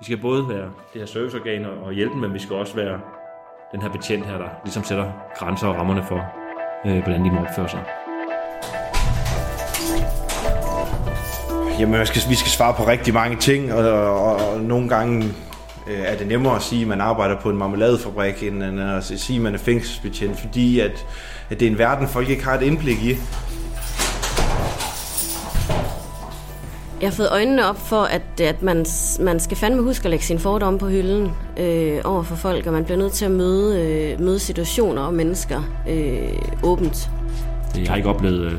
Vi skal både være det her serviceorgan og hjælpe, men vi skal også være den her betjent her, der ligesom sætter grænser og rammerne for, øh, hvordan de må opføre sig. Jamen, vi skal, vi skal svare på rigtig mange ting, og, og, og nogle gange øh, er det nemmere at sige, at man arbejder på en marmeladefabrik, end at sige, at man er fængselsbetjent, fordi at, at det er en verden, folk ikke har et indblik i. Jeg har fået øjnene op for, at, at man, man skal fandme huske at lægge sin fordomme på hylden øh, over for folk, og man bliver nødt til at møde, øh, møde situationer og mennesker øh, åbent. Jeg har ikke oplevet øh,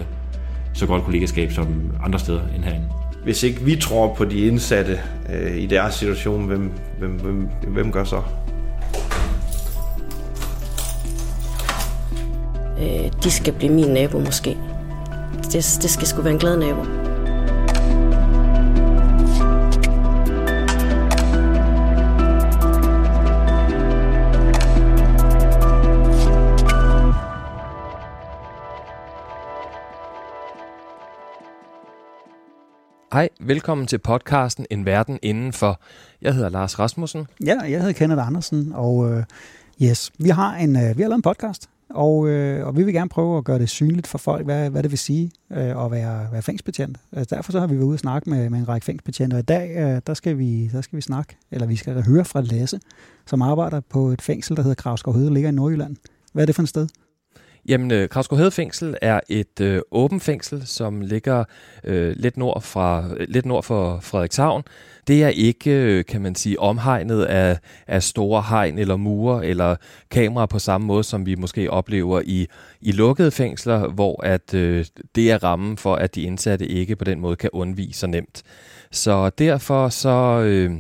så godt kollegaskab som andre steder end herinde. Hvis ikke vi tror på de indsatte øh, i deres situation, hvem, hvem, hvem, hvem gør så? Øh, de skal blive min nabo måske. Det, det skal sgu være en glad nabo. Hej, velkommen til podcasten En Verden Indenfor. Jeg hedder Lars Rasmussen. Ja, jeg hedder Kenneth Andersen, og uh, yes, vi har, en, uh, vi har lavet en podcast, og, uh, og vi vil gerne prøve at gøre det synligt for folk, hvad, hvad det vil sige uh, at være, være fængselsbetjent. Altså, derfor så har vi været ude og snakke med, med en række fængsbetjente, og i dag uh, der skal, vi, der skal vi snakke, eller vi skal høre fra Lasse, som arbejder på et fængsel, der hedder Kravskov Høde, ligger i Nordjylland. Hvad er det for et sted? Jamen, øh, Kravsgaard Fængsel er et øh, åbent fængsel, som ligger øh, lidt, nord fra, lidt nord for Frederikshavn. Det er ikke, øh, kan man sige, omhegnet af, af store hegn eller mure eller kameraer på samme måde, som vi måske oplever i, i lukkede fængsler, hvor at øh, det er rammen for, at de indsatte ikke på den måde kan undvige så nemt. Så derfor så... Øh,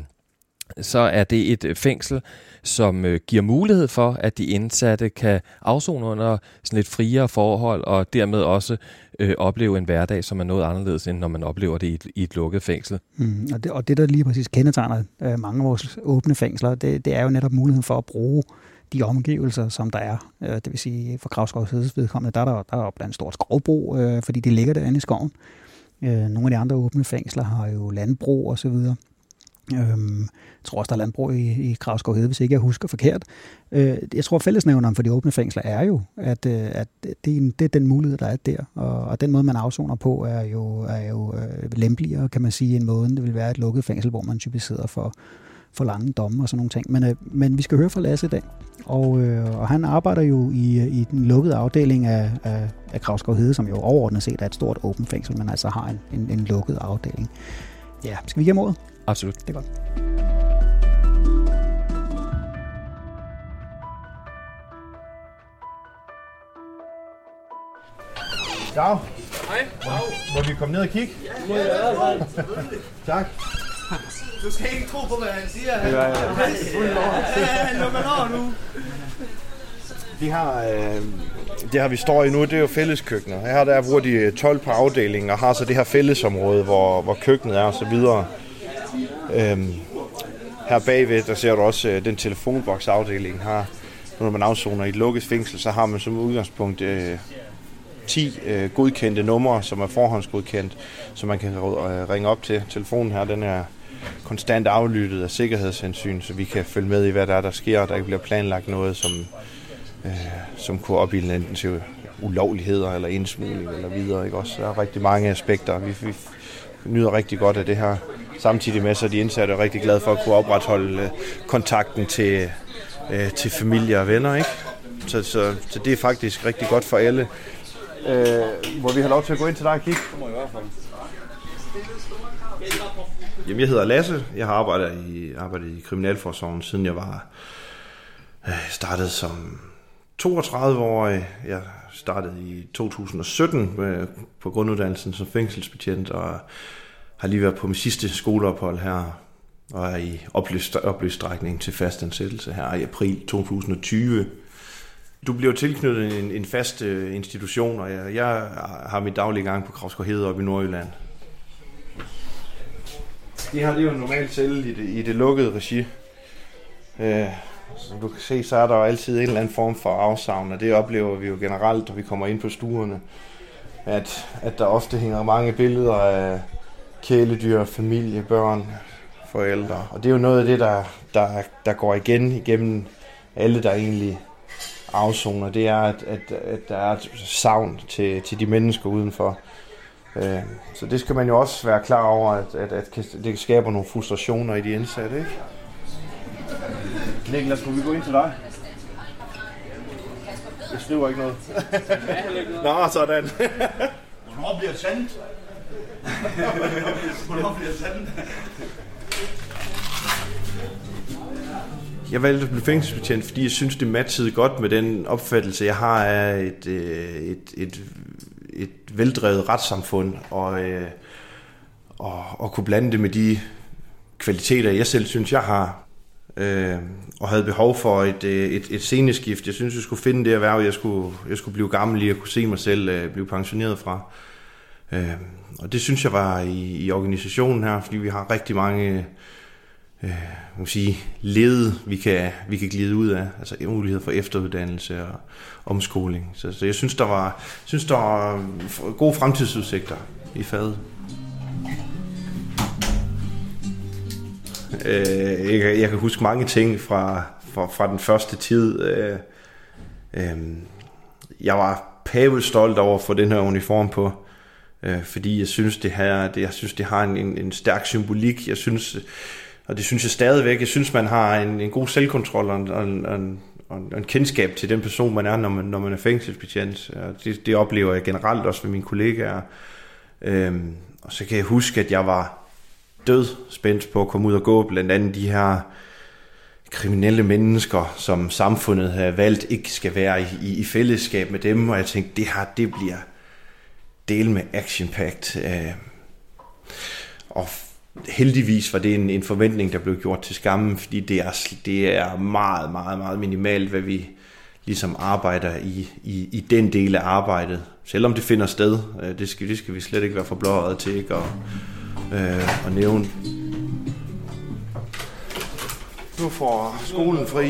så er det et øh, fængsel, som øh, giver mulighed for, at de indsatte kan afzone under sådan lidt friere forhold, og dermed også øh, opleve en hverdag, som er noget anderledes, end når man oplever det i et, i et lukket fængsel. Mm, og, det, og det, der lige præcis kendetegner øh, mange af vores åbne fængsler, det, det er jo netop muligheden for at bruge de omgivelser, som der er. Øh, det vil sige, for Kravskovs vedkommende, der er der, der er blandt andet stort skovbrug, øh, fordi det ligger derinde i skoven. Øh, nogle af de andre åbne fængsler har jo landbrug og så videre. Øhm, jeg tror også, der er landbrug i, i Kravskov Hede, hvis ikke jeg husker forkert. Øh, jeg tror, fællesnævneren for de åbne fængsler er jo, at, øh, at det, er en, det er den mulighed, der er der. Og, og den måde, man afsoner på, er jo, er jo øh, lempeligere, kan man sige, en måde, det vil være et lukket fængsel, hvor man typisk sidder for, for lange domme og sådan nogle ting. Men, øh, men vi skal høre fra Lasse i dag. Og, øh, og han arbejder jo i, i den lukkede afdeling af, af, af Kravskov Hede, som jo overordnet set er et stort åbent fængsel, men altså har en, en, en lukket afdeling. Ja, skal vi give ordet? Absolut. Det er godt. Dag. Hej. Må, må vi komme ned og kigge? Ja, ja, ja. tak. Du skal ikke tro på, hvad han siger. Han, Ja, ja, ja. ja, han lukker over nu. De har, øh, det her vi står i nu, det er jo fælleskøkkener. Her der bruger de 12 på afdelingen og har så det her fællesområde, hvor, hvor køkkenet er og så videre. Øhm, her bagved, der ser du også øh, den telefonboksafdeling har. Når man afsoner i et lukket fængsel, så har man som udgangspunkt øh, 10 øh, godkendte numre, som er forhåndsgodkendt, som man kan øh, ringe op til. Telefonen her, den er konstant aflyttet af sikkerhedshensyn, så vi kan følge med i, hvad der er, der sker, og der ikke bliver planlagt noget, som, øh, som kunne opbilde enten til ulovligheder eller indsmugling eller videre. Ikke? Også, der er rigtig mange aspekter. Vi, vi nyder rigtig godt af det her. Samtidig med, så er de indsatte er rigtig glade for at kunne opretholde øh, kontakten til, øh, til familie og venner. Ikke? Så, så, så det er faktisk rigtig godt for alle. Øh, må vi have lov til at gå ind til dig og kigge? Det må i hvert fald. Jamen, jeg hedder Lasse. Jeg har arbejdet i, arbejdet i Kriminalforsorgen, siden jeg var øh, startet som 32-årig. Jeg startede i 2017 med, øh, på grunduddannelsen som fængselsbetjent, og har lige været på min sidste skoleophold her, og er i oplyst, strækning til fastansættelse her i april 2020. Du bliver tilknyttet en, en fast øh, institution, og jeg, jeg har mit daglige gang på Kravsgaard Hede oppe i Nordjylland. Det her det er jo en normal celle i det, i det lukkede regi. Øh, som du kan se, så er der jo altid en eller anden form for afsavn, og det oplever vi jo generelt, når vi kommer ind på stuerne. At, at der ofte hænger mange billeder af kæledyr, familie, børn, forældre. Og det er jo noget af det, der, der, der går igen igennem alle, der egentlig afsoner. Det er, at, at, at der er et savn til, til de mennesker udenfor. Øh, så det skal man jo også være klar over, at, at, at det skaber nogle frustrationer i de indsatte. Ikke? Niklas, skulle vi gå ind til dig? Jeg skriver ikke noget. Nå, sådan. Hvornår bliver det sandt? Hvornår bliver? Jeg valgte at blive fængselsbetjent, fordi jeg synes, det matchede godt med den opfattelse, jeg har af et, øh, et, et, et veldrevet retssamfund, og, øh, og, og kunne blande det med de kvaliteter, jeg selv synes, jeg har øh, og havde behov for et, øh, et, et sceneskift. Jeg synes, jeg skulle finde det erhverv, jeg skulle, jeg skulle blive gammel i at kunne se mig selv øh, blive pensioneret fra. Øh, Øh, og det synes jeg var i, i organisationen her, fordi vi har rigtig mange øh, man sige, led, vi kan, vi kan glide ud af. Altså mulighed for efteruddannelse og omskoling. Så, så jeg synes, der var, synes, der var gode fremtidsudsigter i faget. Øh, jeg, jeg kan huske mange ting fra, fra, fra den første tid. Øh, øh, jeg var pavel stolt over at få den her uniform på, øh, fordi jeg synes, det her, det, jeg synes, det har en, en, en stærk symbolik. Jeg synes, og det synes jeg stadigvæk, jeg synes, man har en, en god selvkontrol og en, og, en, og, en, en kendskab til den person, man er, når man, når man er fængselsbetjent. Det, det oplever jeg generelt også med mine kollegaer. Øhm, og så kan jeg huske, at jeg var død spændt på at komme ud og gå, blandt andet de her kriminelle mennesker, som samfundet har valgt ikke skal være i, i, i fællesskab med dem, og jeg tænkte, det her, det bliver del med action-packed. Øh, og heldigvis var det en, en forventning, der blev gjort til skammen, fordi det er, det er meget, meget, meget minimalt, hvad vi ligesom arbejder i, i, i den del af arbejdet. Selvom det finder sted, øh, det skal, det skal vi slet ikke være for blåret til, ikke? Og, øh, at nævne. Nu får skolen fri.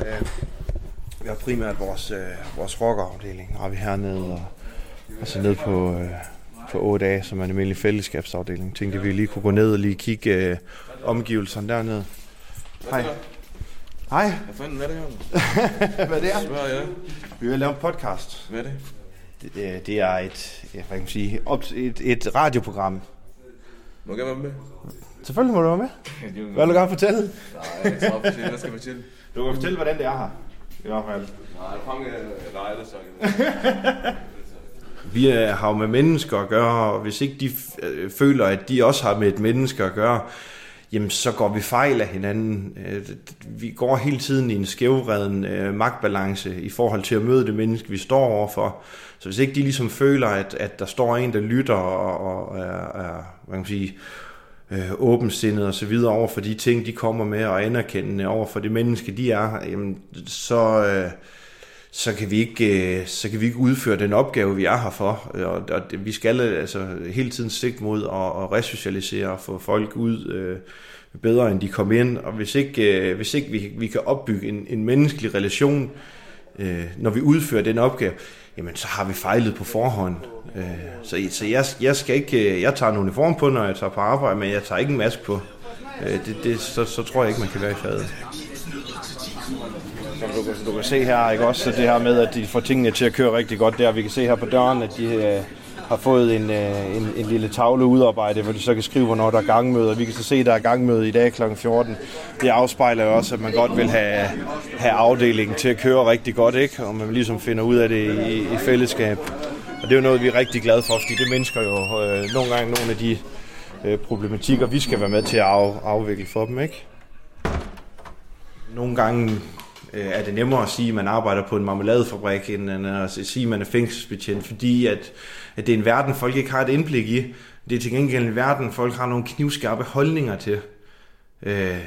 Øh, vi har primært vores, øh, vores rockerafdeling, har vi hernede, og, og så ned på, øh, på 8 dage, som er en almindelig fællesskabsafdeling. Tænkte, at vi lige kunne gå ned og lige kigge øh, omgivelserne dernede. Hej. Hej. Hvad fanden, hvad er det her? Hvad er det er? Spørger jeg. Vi vil lave en podcast. Hvad er det? Det, det er et, ja, hvad kan man sige, op, et, et radioprogram. Må jeg gerne være med? Selvfølgelig må du være med. Hvad vil du gerne fortælle? Nej, jeg tror fortælle. Hvad skal jeg fortælle? Du kan fortælle, hvordan det er her. I hvert fald. Nej, fange, så Vi har jo med mennesker at gøre, og hvis ikke de øh, føler, at de også har med et menneske at gøre, jamen så går vi fejl af hinanden. Øh, vi går hele tiden i en skævreden øh, magtbalance i forhold til at møde det menneske, vi står overfor. Så hvis ikke de ligesom føler, at, at der står en, der lytter og, og er, er hvad kan man sige, øh, åbensindet og så videre over for de ting, de kommer med, og anerkendende over for det menneske, de er, jamen, så, øh, så, kan vi ikke, øh, så kan vi ikke udføre den opgave, vi er her for. Øh, og, og vi skal altså hele tiden sigte mod at, at resocialisere og få folk ud øh, bedre, end de kom ind. Og hvis ikke, øh, hvis ikke vi, vi kan opbygge en, en menneskelig relation, øh, når vi udfører den opgave, jamen så har vi fejlet på forhånd. Øh, så så jeg, jeg, skal ikke, øh, jeg tager en uniform på, når jeg tager på arbejde, men jeg tager ikke en maske på. Øh, det, det, så, så tror jeg ikke, man kan være i fadet. Som du, du kan se her, ikke også, så det her med, at de får tingene til at køre rigtig godt der. Vi kan se her på døren, at de øh, har fået en, øh, en, en lille tavle udarbejdet, hvor de så kan skrive, hvornår der er gangmøde. Vi kan så se, at der er gangmøde i dag kl. 14. Det afspejler jo også, at man godt vil have, have afdelingen til at køre rigtig godt, ikke? og man ligesom finder ud af det i, i fællesskab. Og det er jo noget, vi er rigtig glade for, fordi det mennesker jo øh, nogle gange nogle af de øh, problematikker, vi skal være med til at af, afvikle for dem. ikke? Nogle gange øh, er det nemmere at sige, at man arbejder på en marmeladefabrik, end at sige, at man er fængselsbetjent, fordi at, at det er en verden, folk ikke har et indblik i. Det er til gengæld en verden, folk har nogle knivskarpe holdninger til. Øh,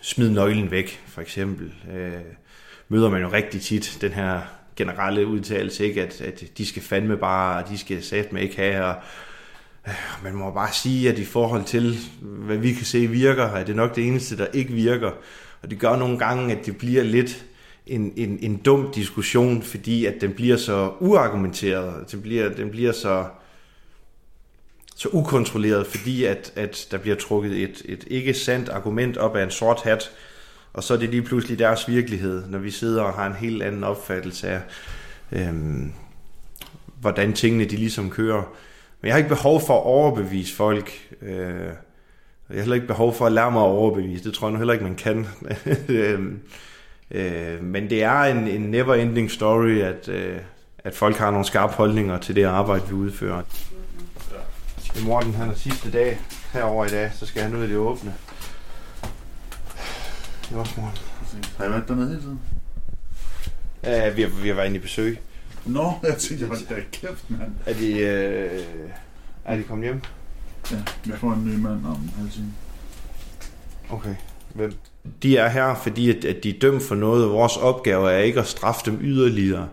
smid nøglen væk, for eksempel. Øh, møder man jo rigtig tit den her generelle udtalelse, ikke? At, at de skal fandme bare, de skal satme ikke have, og øh, man må bare sige, at i forhold til, hvad vi kan se virker, er det nok det eneste, der ikke virker. Og det gør nogle gange, at det bliver lidt en, en, en dum diskussion, fordi at den bliver så uargumenteret, den bliver, den bliver så, så ukontrolleret, fordi at, at der bliver trukket et, et ikke sandt argument op af en sort hat, og så er det lige pludselig deres virkelighed, når vi sidder og har en helt anden opfattelse af, øhm, hvordan tingene de ligesom kører. Men jeg har ikke behov for at overbevise folk. Øh, jeg har heller ikke behov for at lære mig at overbevise. Det tror jeg nu heller ikke, man kan. Øhm, Øh, men det er en, en never-ending story, at, øh, at folk har nogle skarpe holdninger til det arbejde, vi udfører. Det Morten, han er sidste dag herover i dag, så skal han ud i det åbne. Det er også Morten. Har jeg været dernede hele tiden? Ja, vi har, vi har været inde i besøg. Nå, jeg tænkte, jeg var der kæft, mand. Er de, øh, er de kommet hjem? Ja, vi får en ny mand om halv time. Okay. Hvem? De er her, fordi at, at de er dømt for noget. Vores opgave er ikke at straffe dem yderligere.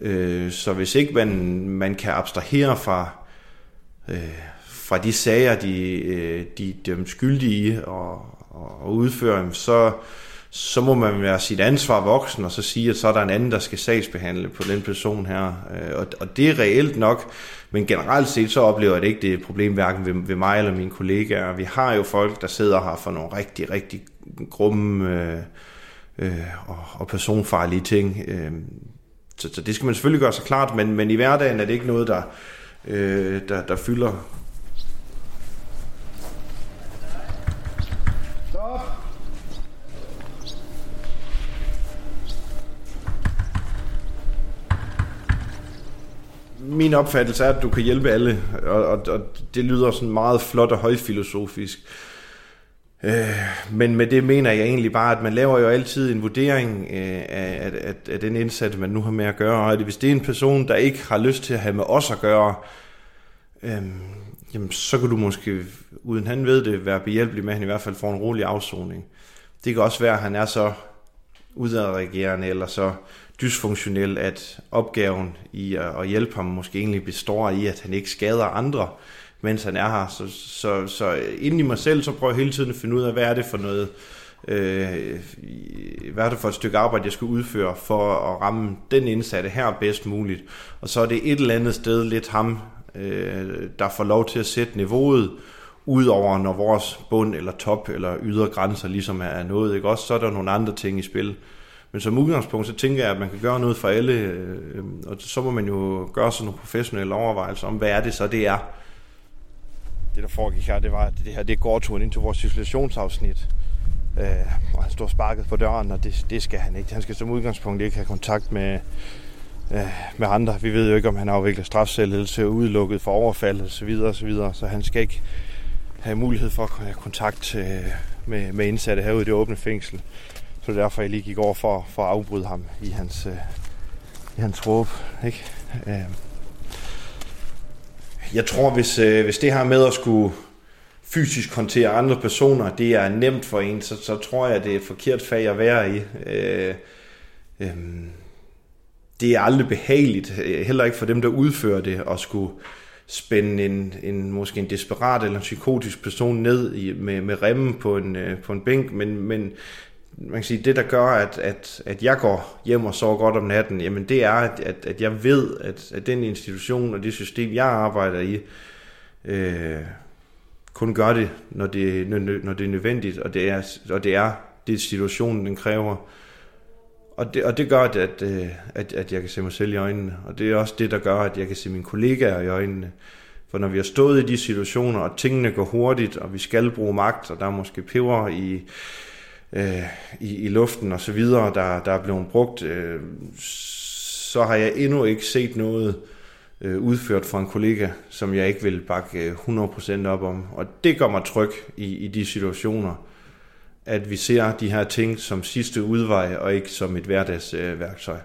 Øh, så hvis ikke man, man kan abstrahere fra, øh, fra de sager, de, øh, de er dømt skyldige i og, og, udfører udføre dem, så, så må man være sit ansvar voksen, og så sige, at så er der en anden, der skal sagsbehandle på den person her. Øh, og, og det er reelt nok, men generelt set så oplever jeg det ikke, det er et problem hverken ved, ved mig eller mine kollegaer. Vi har jo folk, der sidder her for nogle rigtig, rigtig grumme øh, øh, og, og personfarlige ting. Øh, så, så det skal man selvfølgelig gøre sig klart, men, men i hverdagen er det ikke noget, der, øh, der, der fylder min opfattelse er, at du kan hjælpe alle, og, og, og det lyder sådan meget flot og højfilosofisk. Øh, men med det mener jeg egentlig bare, at man laver jo altid en vurdering øh, af, af, af den indsats, man nu har med at gøre. Og hvis det er en person, der ikke har lyst til at have med os at gøre, øh, jamen, så kan du måske, uden han ved det, være behjælpelig med, at han i hvert fald får en rolig afsoning. Det kan også være, at han er så udadreagerende eller så dysfunktionel, at opgaven i at hjælpe ham måske egentlig består i, at han ikke skader andre, mens han er her. Så, så, så inden i mig selv, så prøver jeg hele tiden at finde ud af, hvad er det for noget, øh, hvad er det for et stykke arbejde, jeg skal udføre for at ramme den indsatte her bedst muligt. Og så er det et eller andet sted lidt ham, øh, der får lov til at sætte niveauet, udover når vores bund eller top eller ydre grænser ligesom er nået, ikke? Også så er der nogle andre ting i spil. Men som udgangspunkt, så tænker jeg, at man kan gøre noget for alle, øh, og så må man jo gøre sådan nogle professionelle overvejelser om, hvad er det så, det er. Det, der foregik her, det var, at det her det er gårdturen ind til vores isolationsafsnit. Øh, og han står sparket på døren, og det, det skal han ikke. Han skal som udgangspunkt ikke have kontakt med, øh, med andre. Vi ved jo ikke, om han afvikler strafsættelse, udelukket for overfald osv. Så, videre, så, videre. så han skal ikke have mulighed for at have kontakt øh, med, med indsatte herude i det åbne fængsel. Så det er derfor, jeg lige gik over for, for at afbryde ham i hans, øh, i hans råb. Ikke? Øh. Jeg tror, hvis, øh, hvis det her med at skulle fysisk håndtere andre personer, det er nemt for en, så, så tror jeg, det er et forkert fag at være i. Øh, øh, det er aldrig behageligt, øh, heller ikke for dem, der udfører det, at skulle spænde en, en måske en desperat eller en psykotisk person ned i, med, med remmen på en, øh, på en bænk, men, men man kan sige, det der gør, at, at, at jeg går hjem og sover godt om natten, jamen det er, at, at, at jeg ved, at, at den institution og det system, jeg arbejder i, øh, kun gør det, når det, når det er nødvendigt, og det er, og det er det situationen, den kræver. Og det, og det gør, at, at, at, at jeg kan se mig selv i øjnene. Og det er også det, der gør, at jeg kan se mine kollegaer i øjnene. For når vi har stået i de situationer, og tingene går hurtigt, og vi skal bruge magt, og der er måske peber i, øh, i, i luften og så videre, der, der er blevet brugt, øh, så har jeg endnu ikke set noget øh, udført fra en kollega, som jeg ikke vil bakke øh, 100% op om. Og det gør mig tryg i, i de situationer, at vi ser de her ting som sidste udvej, og ikke som et hverdagsværktøj. Øh,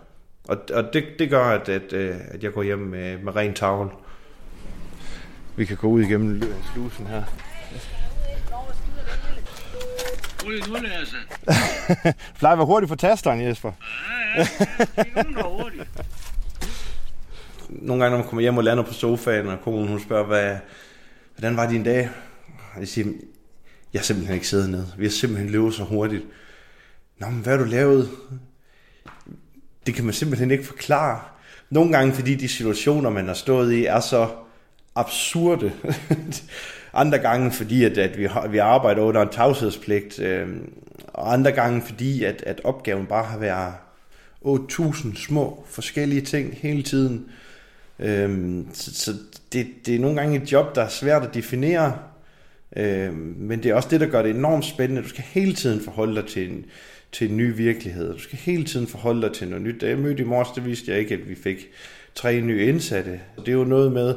og og det, det gør, at, at, øh, at jeg går hjem med, med ren tavl. Vi kan gå ud igennem slusen her. Ryd nu, Lasse. Plejer være hurtigt på tasteren, Jesper. Ja, ja. Det er hurtigt. Nogle gange, når man kommer hjem og lander på sofaen, og konen hun spørger, hvad, hvordan var din dag? Og jeg siger, jeg har simpelthen ikke siddet ned. Vi har simpelthen løbet så hurtigt. Nå, men hvad har du lavet? Det kan man simpelthen ikke forklare. Nogle gange, fordi de situationer, man har stået i, er så absurde. andre gange fordi, at, at vi, har, vi arbejder under en tavshedspligt, øh, og andre gange fordi, at, at opgaven bare har været 8.000 små forskellige ting hele tiden. Øh, så så det, det er nogle gange et job, der er svært at definere, øh, men det er også det, der gør det enormt spændende. Du skal hele tiden forholde dig til en, til en ny virkelighed. Du skal hele tiden forholde dig til noget nyt. Da jeg mødte i morges, det vidste jeg ikke, at vi fik tre nye indsatte. Det er jo noget med,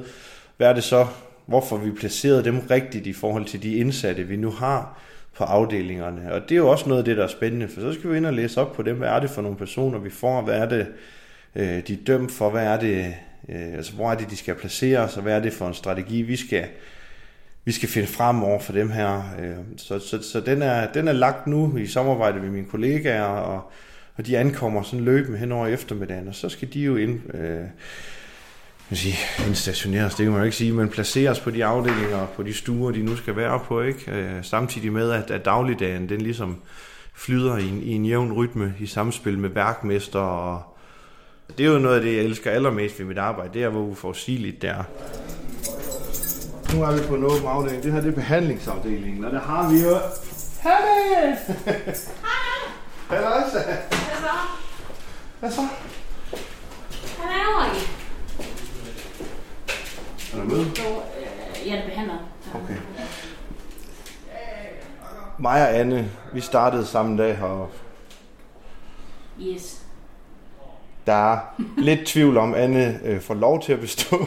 hvad er det så, hvorfor vi placerede dem rigtigt i forhold til de indsatte, vi nu har på afdelingerne. Og det er jo også noget af det, der er spændende, for så skal vi ind og læse op på dem. Hvad er det for nogle personer, vi får? Hvad er det, øh, de er dømt for? Hvad er det, øh, altså, hvor er det, de skal placeres? Og hvad er det for en strategi, vi skal, vi skal finde frem over for dem her. Øh, så så, så den, er, den er lagt nu i samarbejde med mine kollegaer, og, og de ankommer sådan løbende hen over eftermiddagen, og så skal de jo ind... Øh, man sige, instationeres, det kan man jo ikke sige, men placeres på de afdelinger, på de stuer, de nu skal være på, ikke? Øh, samtidig med, at, at dagligdagen, den ligesom flyder i en, i en jævn rytme i samspil med værkmester, og det er jo noget af det, jeg elsker allermest ved mit arbejde, det er, hvor uforudsigeligt det er. Nu er vi på en åben afdeling. Det her det er behandlingsafdelingen, og der har vi jo... Hej! Hej! Hej! Hvad så? Han er over i. Er der med? Jeg er behandler. Okay. Mig og Anne, vi startede samme dag her. Yes. Der er lidt tvivl om, Anne øh, får lov til at bestå.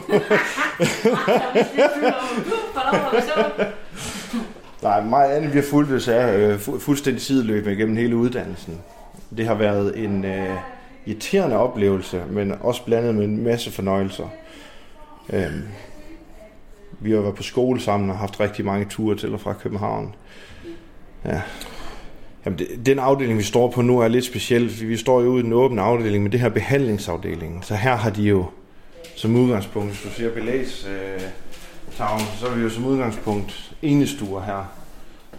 Nej, mig og Anne, vi har fulgt af øh, fu- fuldstændig sideløb igennem hele uddannelsen. Det har været en øh, irriterende oplevelse, men også blandet med en masse fornøjelser. Øhm, vi har været på skole sammen og haft rigtig mange ture til og fra København. Ja. Jamen, det, den afdeling, vi står på nu, er lidt speciel, vi står jo ude i den åbne afdeling, men det her behandlingsafdelingen. Så her har de jo som udgangspunkt, hvis du siger belæs, øh, tavlen, så er vi jo som udgangspunkt enestuer her,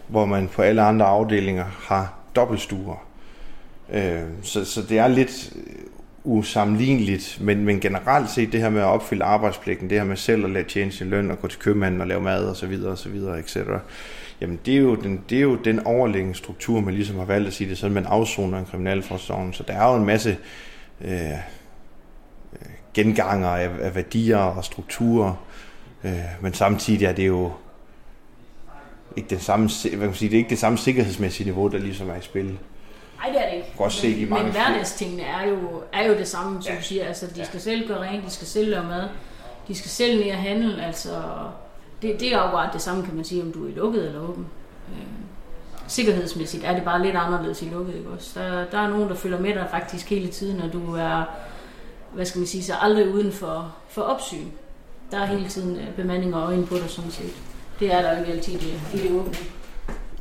hvor man på alle andre afdelinger har dobbeltstuer. Øh, så, så det er lidt usammenligneligt, men, men generelt set det her med at opfylde arbejdspligten, det her med selv at lade tjene sin løn og gå til købmanden og lave mad og så videre og så videre, etc. Jamen det er jo den, det er jo den overliggende struktur, man ligesom har valgt at sige det sådan, man afsoner en kriminalforsorgen. Så der er jo en masse øh, genganger af, af værdier og strukturer, øh, men samtidig er det jo ikke den samme, hvad kan man sige, det er ikke det samme sikkerhedsmæssige niveau, der ligesom er i spil. Nej, det er det ikke. godt se de men, mange men hverdagstingene er jo, er jo det samme, som ja. du siger. Altså, de skal selv gøre rent, de skal selv lave mad, de skal selv ned og handle. Altså, det, det er jo bare det samme, kan man sige, om du er lukket eller åben. Øh, sikkerhedsmæssigt er det bare lidt anderledes i lukket, ikke også? Der, der er nogen, der følger med dig faktisk hele tiden, og du er, hvad skal man sige, så aldrig uden for, for opsyn. Der er hele tiden øh, bemanding og øjne på dig, sådan set. Det er der jo ikke altid i det, i det åbne.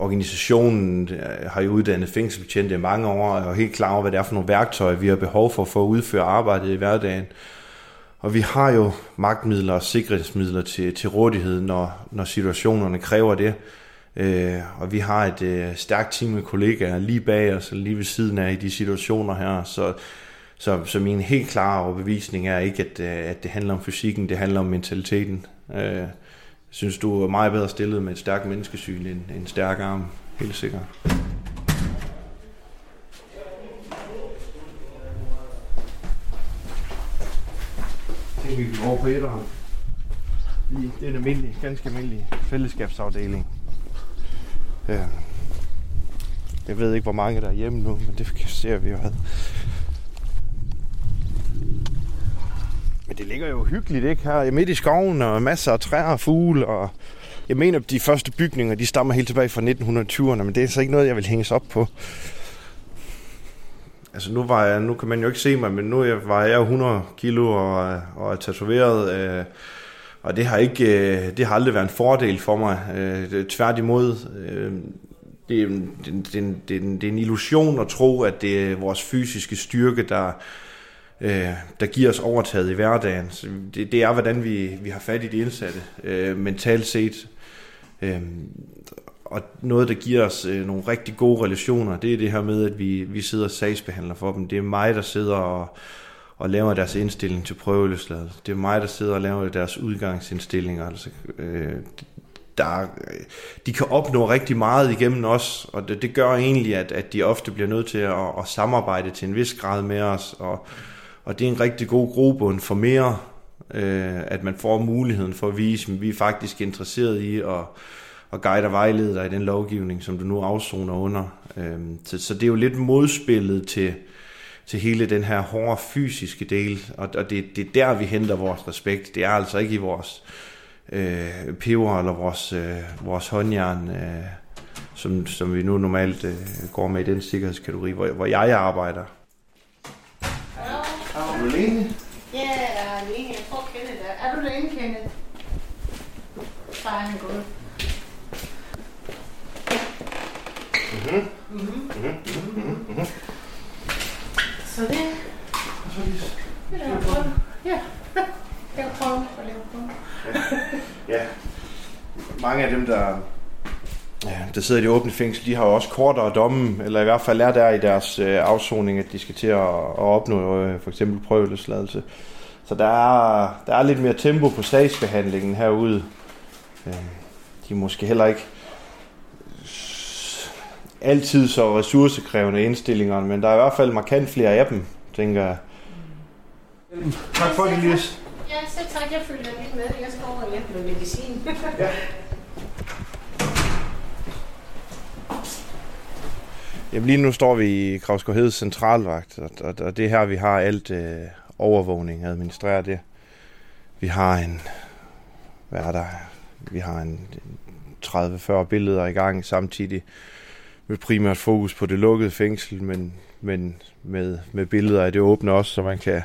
Organisationen øh, har jo uddannet fængselsbetjente i mange år, og er helt klar over, hvad det er for nogle værktøjer, vi har behov for for at udføre arbejdet i hverdagen. Og vi har jo magtmidler og sikkerhedsmidler til, til rådighed, når, når situationerne kræver det. Øh, og vi har et øh, stærkt team af kollegaer lige bag os, og lige ved siden af i de situationer her. Så, så, så min helt klare overbevisning er ikke, at, øh, at det handler om fysikken, det handler om mentaliteten. Øh, synes, du er meget bedre stillet med et stærkt menneskesyn end en stærk arm, helt sikkert. Jeg tænker, vi går over på etteren. I den almindelig, ganske almindelig fællesskabsafdeling. Ja. Jeg ved ikke, hvor mange der er hjemme nu, men det ser vi jo ad. Det ligger jo hyggeligt, ikke? Her midt i skoven, og masser af træer og fugle, og jeg mener, at de første bygninger, de stammer helt tilbage fra 1920'erne, men det er så ikke noget, jeg vil hænges op på. Altså nu, var jeg, nu kan man jo ikke se mig, men nu er jeg- var jeg 100 kilo og, og er tatoveret, øh, og det har, ikke, øh, det har aldrig været en fordel for mig. Øh, det, tværtimod, øh, det, det, det, det, det er en illusion at tro, at det er vores fysiske styrke, der, øh, der giver os overtaget i hverdagen. Så det, det er, hvordan vi, vi har fat i de indsatte, øh, mentalt set. Øh, og noget, der giver os øh, nogle rigtig gode relationer, det er det her med, at vi, vi sidder og sagsbehandler for dem. Det er mig, der sidder og, og laver deres indstilling til prøveløsladelse. Det er mig, der sidder og laver deres udgangsindstillinger. Altså, øh, der, de kan opnå rigtig meget igennem os, og det, det gør egentlig, at, at de ofte bliver nødt til at, at samarbejde til en vis grad med os, og, og det er en rigtig god grobund for mere, øh, at man får muligheden for at vise, at vi er faktisk interesseret i at, at guide og vejlede dig i den lovgivning, som du nu afsoner under. Øh, så, så det er jo lidt modspillet til, til hele den her hårde fysiske del, og, og det, det er der, vi henter vores respekt. Det er altså ikke i vores øh, peber eller vores, øh, vores håndjern, øh, som, som vi nu normalt øh, går med i den sikkerhedskategori, hvor, hvor jeg arbejder. Er du alene? Ja, jeg er alene. Jeg tror, Kenneth er. Er du alene, Kenneth? Så er han gået. Mhm. Mhm. Mhm. Mhm. Så det... Og så lige... Det er den. Ja. Jeg kan prøve at lave på den. Ja. Mange af dem, der, ja, der sidder i det åbne fængsel, de har jo også kortere domme, eller i hvert fald er der i deres øh, afsoning, at de skal til at, at opnå øh, for eksempel prøveløsladelse. Så der er, der er lidt mere tempo på sagsbehandlingen herude. Øh, de er måske heller ikke altid så ressourcekrævende indstillinger, men der er i hvert fald markant flere af dem, tænker jeg. Tak for det, Lis. Ja, selv tak. Jeg følger lidt med. Jeg skal over og hjælpe med medicin. Ja. Jamen lige nu står vi i Kravsgård centralvagt, og, og, og det er her, vi har alt øh, overvågning, administrerer det. Vi har en, hvad er der, vi har en 30-40 billeder i gang samtidig med primært fokus på det lukkede fængsel, men, men med, med billeder af det åbne også, så man kan,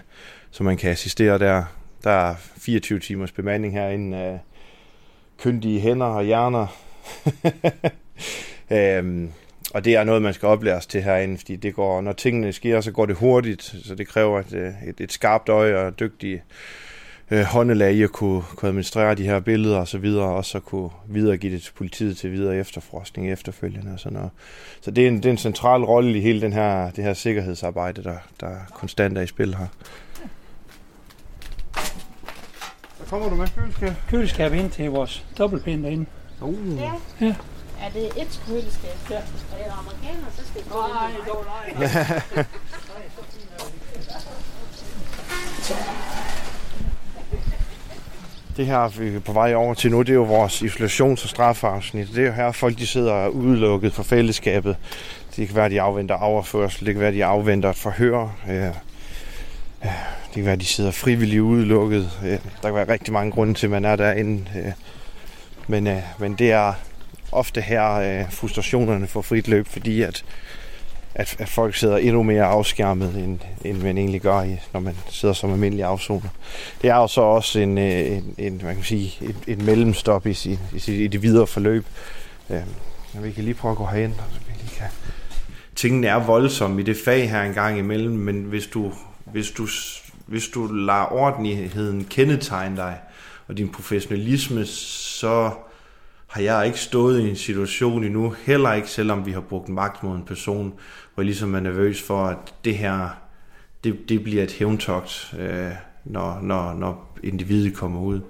så man kan assistere der. Der er 24 timers bemanding herinde af kyndige hænder og hjerner. øhm, og det er noget, man skal oplæres til herinde, fordi det går, når tingene sker, så går det hurtigt, så det kræver et, et, et skarpt øje og dygtige øh, håndelag i at kunne, kunne administrere de her billeder og så videre, og så kunne videregive det til politiet til videre efterforskning efterfølgende og sådan noget. Så det er en, det er en central rolle i hele den her, det her sikkerhedsarbejde, der, der konstant er i spil her. Så kommer du med køleskab. Køleskab ind til vores dobbeltpind derinde. Uh. Ja. Ja. Er det et køleskab? Ja. Og jeg er amerikaner, så skal det gå Nej, dog nej. Det her, vi er på vej over til nu, det er jo vores isolations- og strafafsnit. Det er jo her, folk de sidder udelukket fra fællesskabet. Det kan være, de afventer overførsel. Det kan være, de afventer et forhør. Øh, øh, Det kan være, at de sidder frivilligt udelukket. Øh, Der kan være rigtig mange grunde til, at man er derinde. Men, men det er ofte her, øh, frustrationerne får frit løb, fordi at, at, at folk sidder endnu mere afskærmet, end, end man egentlig gør, i, når man sidder som almindelig afsoner. Det er jo så også en, øh, en, en, man kan sige, et, et mellemstop i, sin, i, sit, i det videre forløb. Øh, vi kan lige prøve at gå herind, så vi lige kan... Tingene er voldsomme i det fag her en gang imellem, men hvis du, hvis du, hvis du lader ordentligheden kendetegne dig, og din professionalisme, så har jeg ikke stået i en situation endnu, heller ikke selvom vi har brugt magt mod en person, hvor jeg ligesom er nervøs for, at det her, det, det bliver et hævntogt, øh, når, når, når individet kommer ud.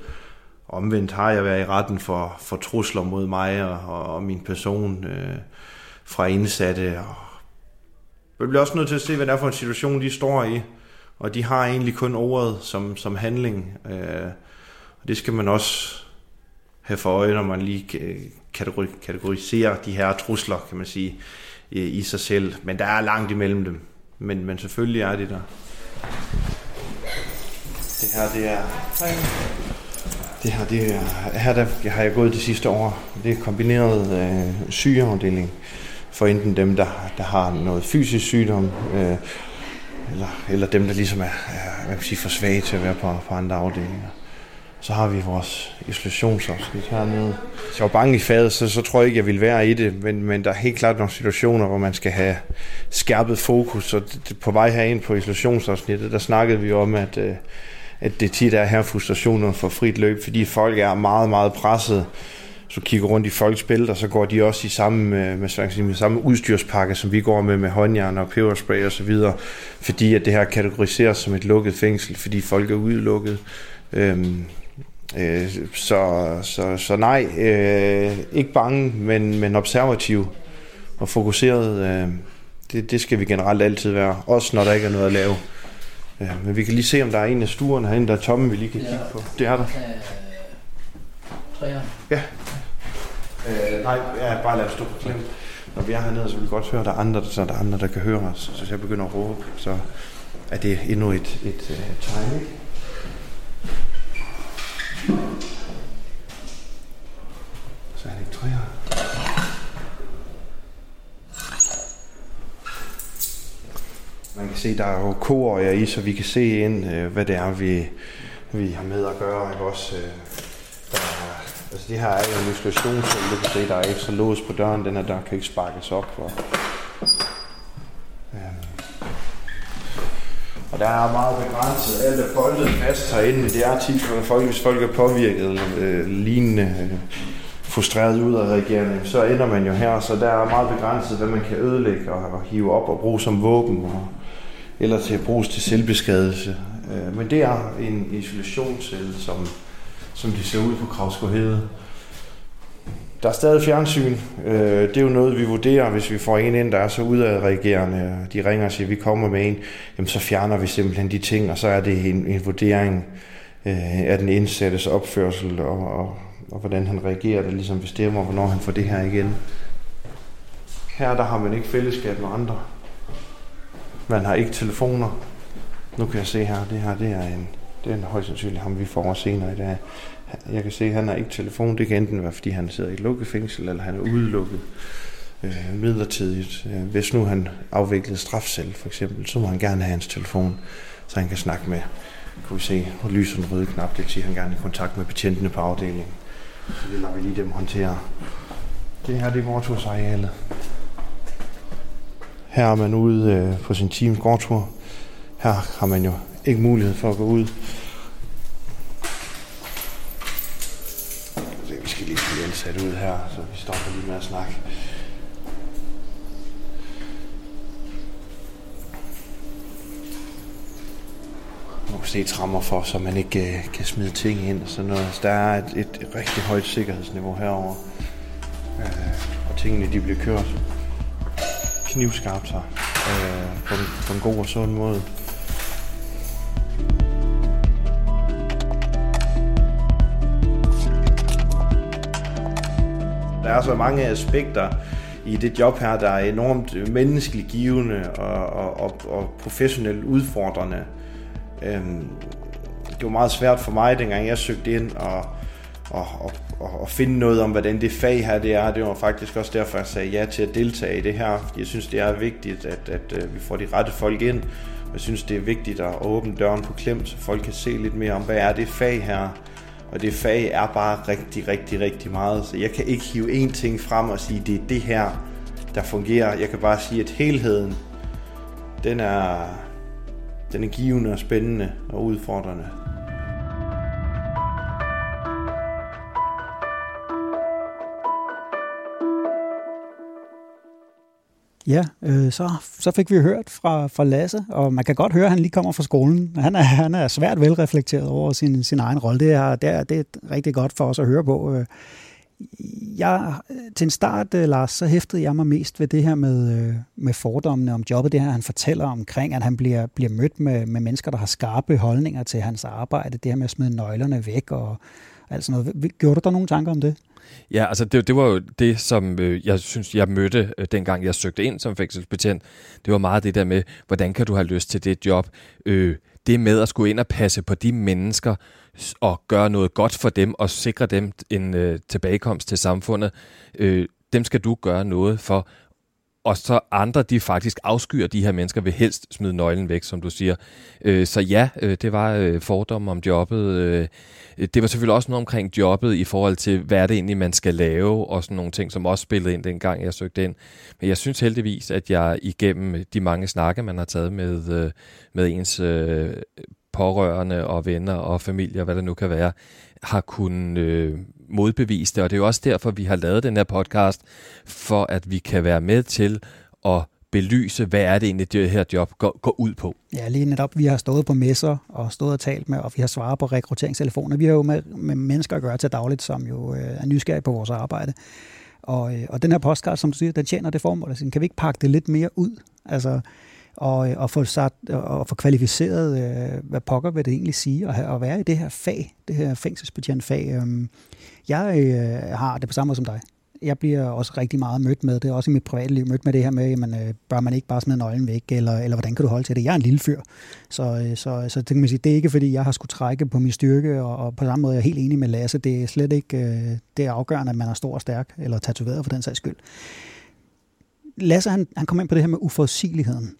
Omvendt har jeg været i retten for, for trusler mod mig og, og, og min person øh, fra indsatte. Og jeg bliver også nødt til at se, hvad det er for en situation, de står i. Og de har egentlig kun ordet som, som handling. Øh, og det skal man også have for øje, når man lige øh, kategori- kategoriserer de her trusler, kan man sige, i, sig selv. Men der er langt imellem dem. Men, men selvfølgelig er det der. Det her, det er... Det her, det er, her der har jeg gået de sidste år. Det er kombineret øh, sygeafdeling for enten dem, der, der har noget fysisk sygdom, øh, eller, eller dem, der ligesom er, er hvad kan sige, for svage til at være på, på andre afdelinger. Så har vi vores isolationsafsnit hernede. Hvis jeg var bange i fadet, så, så tror jeg ikke, jeg ville være i det, men, men der er helt klart nogle situationer, hvor man skal have skærpet fokus. Og det, det, på vej herind på isolationsafsnittet, der snakkede vi om, at, øh, at det tit er her frustrationer for frit løb, fordi folk er meget, meget presset. så kigger rundt i folks bælter, så går de også i samme, øh, med, med, med samme udstyrspakke, som vi går med, med håndjern og peberspray og så videre, fordi at det her kategoriseres som et lukket fængsel, fordi folk er udelukket. Øhm, øh, så, så, så nej, øh, ikke bange, men, men observativ og fokuseret. Øh, det, det skal vi generelt altid være, også når der ikke er noget at lave. Ja, men vi kan lige se, om der er en af stuerne herinde, der er tomme, vi lige kan kigge på. Det er der. Træer. Ja. Øh, nej, ja, bare lad os stå på klem. Når vi er hernede, så vil vi godt høre, at der er andre, så der er andre, der kan høre os. Så jeg begynder at råbe, så er det endnu et, et, et tegn, ikke? Så er det ikke træer. Man kan se, der er jo koer i, så vi kan se ind, øh, hvad det er, vi, vi har med at gøre. Ikke? Også, øh, der er, altså det her er jo en så du kan se, der er ekstra lås på døren, den her dør kan ikke sparkes op. Og, og der er meget begrænset. Alt er boldet fast herinde. Det er tit for folk, hvis folk er påvirket øh, lignende øh, frustreret ud af regeringen, så ender man jo her, så der er meget begrænset, hvad man kan ødelægge og, og hive op og bruge som våben. Og, eller til at bruges til selvbeskadelse. Øh, men det er en isolationscelle, som, som de ser ud på Kravsgård der er stadig fjernsyn. Øh, det er jo noget, vi vurderer, hvis vi får en ind, der er så udadreagerende. De ringer og siger, at vi kommer med en. Jamen, så fjerner vi simpelthen de ting, og så er det en, en vurdering øh, af den indsattes opførsel, og, og, og hvordan han reagerer, der ligesom bestemmer, hvornår han får det her igen. Her der har man ikke fællesskab med andre. Man har ikke telefoner. Nu kan jeg se her, det her det er en, det er en højst sandsynlig ham, vi får senere i dag. Jeg kan se, at han har ikke telefon. Det kan enten være, fordi han sidder i et lukket fængsel, eller han er udelukket øh, midlertidigt. Øh, hvis nu han afviklede strafcelle, for eksempel, så må han gerne have hans telefon, så han kan snakke med. Kan vi se, hvor lyser den røde knap, det vil sige, at han gerne er i kontakt med betjentene på afdelingen. Så det lader vi lige dem håndtere. Det her, det er gårdtursarealet. Her er man ude øh, på sin teams gårdtur. Her har man jo ikke mulighed for at gå ud. sat ud her, så vi stopper lige med at snakke. Nu kan se trammer for, så man ikke øh, kan smide ting ind og sådan noget. Så der er et, et, et rigtig højt sikkerhedsniveau herover. Øh, og tingene de bliver kørt knivskarpt her øh, på, en, på en god og sund måde. Er så mange aspekter i det job her, der er enormt menneskeligt givende og, og, og, og professionelt udfordrende. Øhm, det var meget svært for mig, dengang jeg søgte ind, og, og, og, og, og finde noget om, hvordan det fag her det er. Det var faktisk også derfor, jeg sagde ja til at deltage i det her. Fordi jeg synes, det er vigtigt, at, at, at vi får de rette folk ind. Jeg synes, det er vigtigt at åbne døren på klem, så folk kan se lidt mere om, hvad er det fag her. Og det fag er bare rigtig, rigtig, rigtig meget. Så jeg kan ikke hive én ting frem og sige, det er det her, der fungerer. Jeg kan bare sige, at helheden, den er, den er givende og spændende og udfordrende. Ja, øh, så, så fik vi hørt fra, fra Lasse, og man kan godt høre, at han lige kommer fra skolen. Han er, han er svært velreflekteret over sin, sin egen rolle. Det er, det, er, det er rigtig godt for os at høre på. Øh, jeg, til en start, øh, Lars, så hæftede jeg mig mest ved det her med, øh, med fordommene om jobbet. Det her, han fortæller omkring, at han bliver, bliver mødt med, med mennesker, der har skarpe holdninger til hans arbejde. Det her med at smide nøglerne væk og alt sådan noget. Gjorde du der nogle tanker om det? Ja, altså det, det var jo det, som øh, jeg synes, jeg mødte, øh, dengang jeg søgte ind som fængselsbetjent. Det var meget det der med, hvordan kan du have lyst til det job? Øh, det med at skulle ind og passe på de mennesker og gøre noget godt for dem og sikre dem en øh, tilbagekomst til samfundet, øh, dem skal du gøre noget for. Og så andre, de faktisk afskyer de her mennesker, vil helst smide nøglen væk, som du siger. Øh, så ja, øh, det var øh, fordomme om jobbet. Øh, det var selvfølgelig også noget omkring jobbet i forhold til, hvad er det egentlig, man skal lave, og sådan nogle ting, som også spillede ind dengang, jeg søgte ind. Men jeg synes heldigvis, at jeg igennem de mange snakke, man har taget med, øh, med ens øh, pårørende og venner og familie, hvad det nu kan være, har kunnet øh, modbevise det, og det er jo også derfor, vi har lavet den her podcast, for at vi kan være med til at belyse, hvad er det egentlig, det her job går, går ud på. Ja, lige netop. Vi har stået på messer og stået og talt med, og vi har svaret på rekrutteringstelefoner. Vi har jo med, med mennesker at gøre til dagligt, som jo øh, er nysgerrige på vores arbejde. Og, øh, og den her podcast, som du siger, den tjener det formål. Altså, kan vi ikke pakke det lidt mere ud? Altså, og, øh, og, få sat, og få kvalificeret, øh, hvad pokker vil det egentlig sige, at, at være i det her fag, det her fængselsbetjentfag. Øh, jeg øh, har det på samme måde som dig jeg bliver også rigtig meget mødt med det, også i mit private liv, mødt med det her med, jamen, øh, bør man ikke bare smide nøglen væk, eller, eller hvordan kan du holde til det? Jeg er en lille fyr, så, øh, så, så det, kan man sige, det er ikke fordi, jeg har skulle trække på min styrke, og, og på samme måde er jeg helt enig med Lasse, det er slet ikke øh, det er afgørende, at man er stor og stærk, eller tatoveret for den sags skyld. Lasse, han, han kom ind på det her med uforudsigeligheden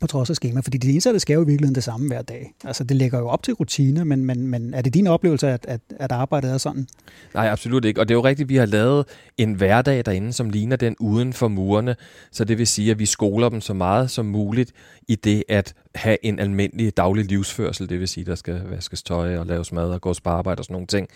på trods af skema, fordi de indsatte skal jo i virkeligheden det samme hver dag. Altså det lægger jo op til rutine, men, men, men er det din oplevelse, at, at, at arbejdet er sådan? Nej, absolut ikke. Og det er jo rigtigt, vi har lavet en hverdag derinde, som ligner den uden for murene. Så det vil sige, at vi skoler dem så meget som muligt i det at have en almindelig daglig livsførsel, det vil sige, der skal vaskes tøj og laves mad og gås på arbejde og sådan nogle ting.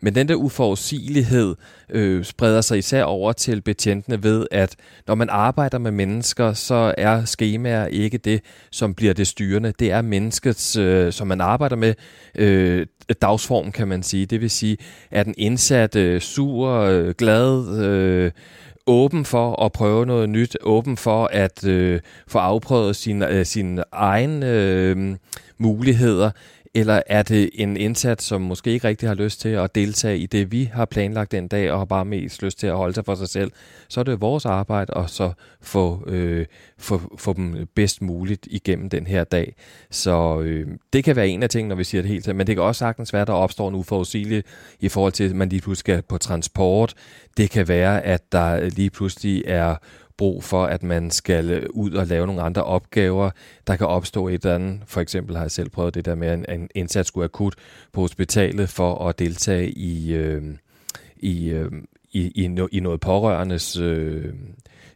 Men den der uforudsigelighed øh, spreder sig især over til betjentene ved, at når man arbejder med mennesker, så er skemaer ikke det, som bliver det styrende. Det er menneskets, øh, som man arbejder med, øh, dagsform, kan man sige. Det vil sige, at den indsatte øh, sur, øh, glad, øh, åben for at prøve noget nyt, åben for at øh, få afprøvet sine, øh, sin egne øh, muligheder, eller er det en indsat, som måske ikke rigtig har lyst til at deltage i det, vi har planlagt den dag, og har bare mest lyst til at holde sig for sig selv, så er det vores arbejde at så få, øh, få, få dem bedst muligt igennem den her dag. Så øh, det kan være en af tingene, når vi siger det helt men det kan også sagtens være, at der opstår en uforudsigelig i forhold til, at man lige pludselig skal på transport. Det kan være, at der lige pludselig er brug for, at man skal øh, ud og lave nogle andre opgaver. Der kan opstå et eller andet. For eksempel har jeg selv prøvet det der med, at en indsats skulle akut på hospitalet for at deltage i, øh, i, øh, i, i, no, i noget pårørendes øh,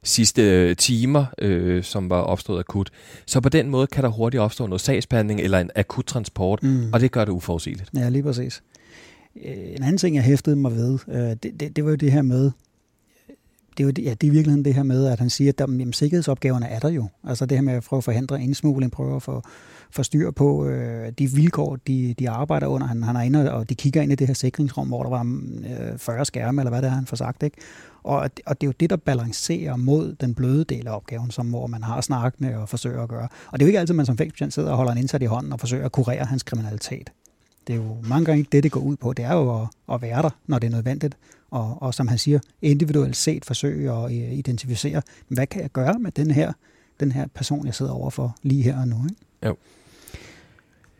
sidste timer, øh, som var opstået akut. Så på den måde kan der hurtigt opstå noget sagsbehandling eller en akut transport, mm. og det gør det uforudsigeligt. Ja, lige præcis. Øh, en anden ting, jeg hæftede mig ved, øh, det, det, det var jo det her med, det er jo ja, det er virkeligheden det her med, at han siger, at der, jamen, sikkerhedsopgaverne er der jo. Altså det her med at prøve at forhindre indsmugling, prøve at få, få styr på øh, de vilkår, de, de arbejder under. Han, han er inde, og de kigger ind i det her sikringsrum, hvor der var øh, 40 skærme, eller hvad det er, han får sagt. Ikke? Og, og det er jo det, der balancerer mod den bløde del af opgaven, som hvor man har snakkende og forsøger at gøre. Og det er jo ikke altid, man som fængselsbetjent sidder og holder en indsat i hånden og forsøger at kurere hans kriminalitet. Det er jo mange gange ikke det, det går ud på. Det er jo at, at være der, når det er nødvendigt. Og, og som han siger, individuelt set forsøge at øh, identificere, hvad kan jeg gøre med den her, den her person, jeg sidder overfor lige her og nu. Ikke? Jo.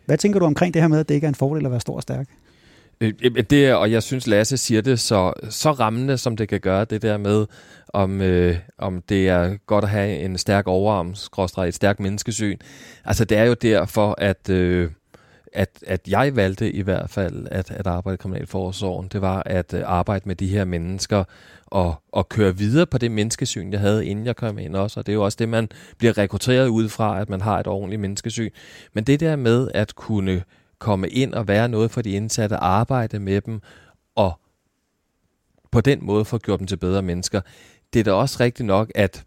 Hvad tænker du omkring det her med, at det ikke er en fordel at være stor og stærk? Øh, det, og jeg synes, Lasse siger det så, så rammende, som det kan gøre, det der med, om, øh, om det er godt at have en stærk overarm, et stærkt menneskesyn. Altså, det er jo derfor, at... Øh, at, at jeg valgte i hvert fald at, at arbejde i Kriminalforsorgen, det var at øh, arbejde med de her mennesker og, og køre videre på det menneskesyn, jeg havde, inden jeg kom ind også. Og det er jo også det, man bliver rekrutteret ud fra, at man har et ordentligt menneskesyn. Men det der med at kunne komme ind og være noget for de indsatte, arbejde med dem og på den måde få gjort dem til bedre mennesker, det er da også rigtigt nok, at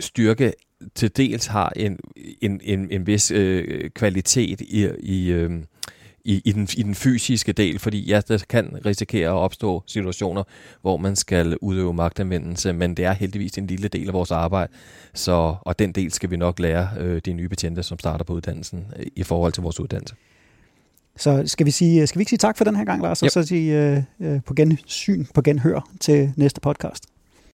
styrke til dels har en, en, en, en vis øh, kvalitet i, i, øh, i, i, den, i den fysiske del, fordi ja, der kan risikere at opstå situationer, hvor man skal udøve magtanvendelse, men det er heldigvis en lille del af vores arbejde, så, og den del skal vi nok lære øh, de nye betjente, som starter på uddannelsen, øh, i forhold til vores uddannelse. Så skal vi, sige, skal vi ikke sige tak for den her gang, Lars, yep. og så sige øh, øh, på gensyn, på genhør til næste podcast?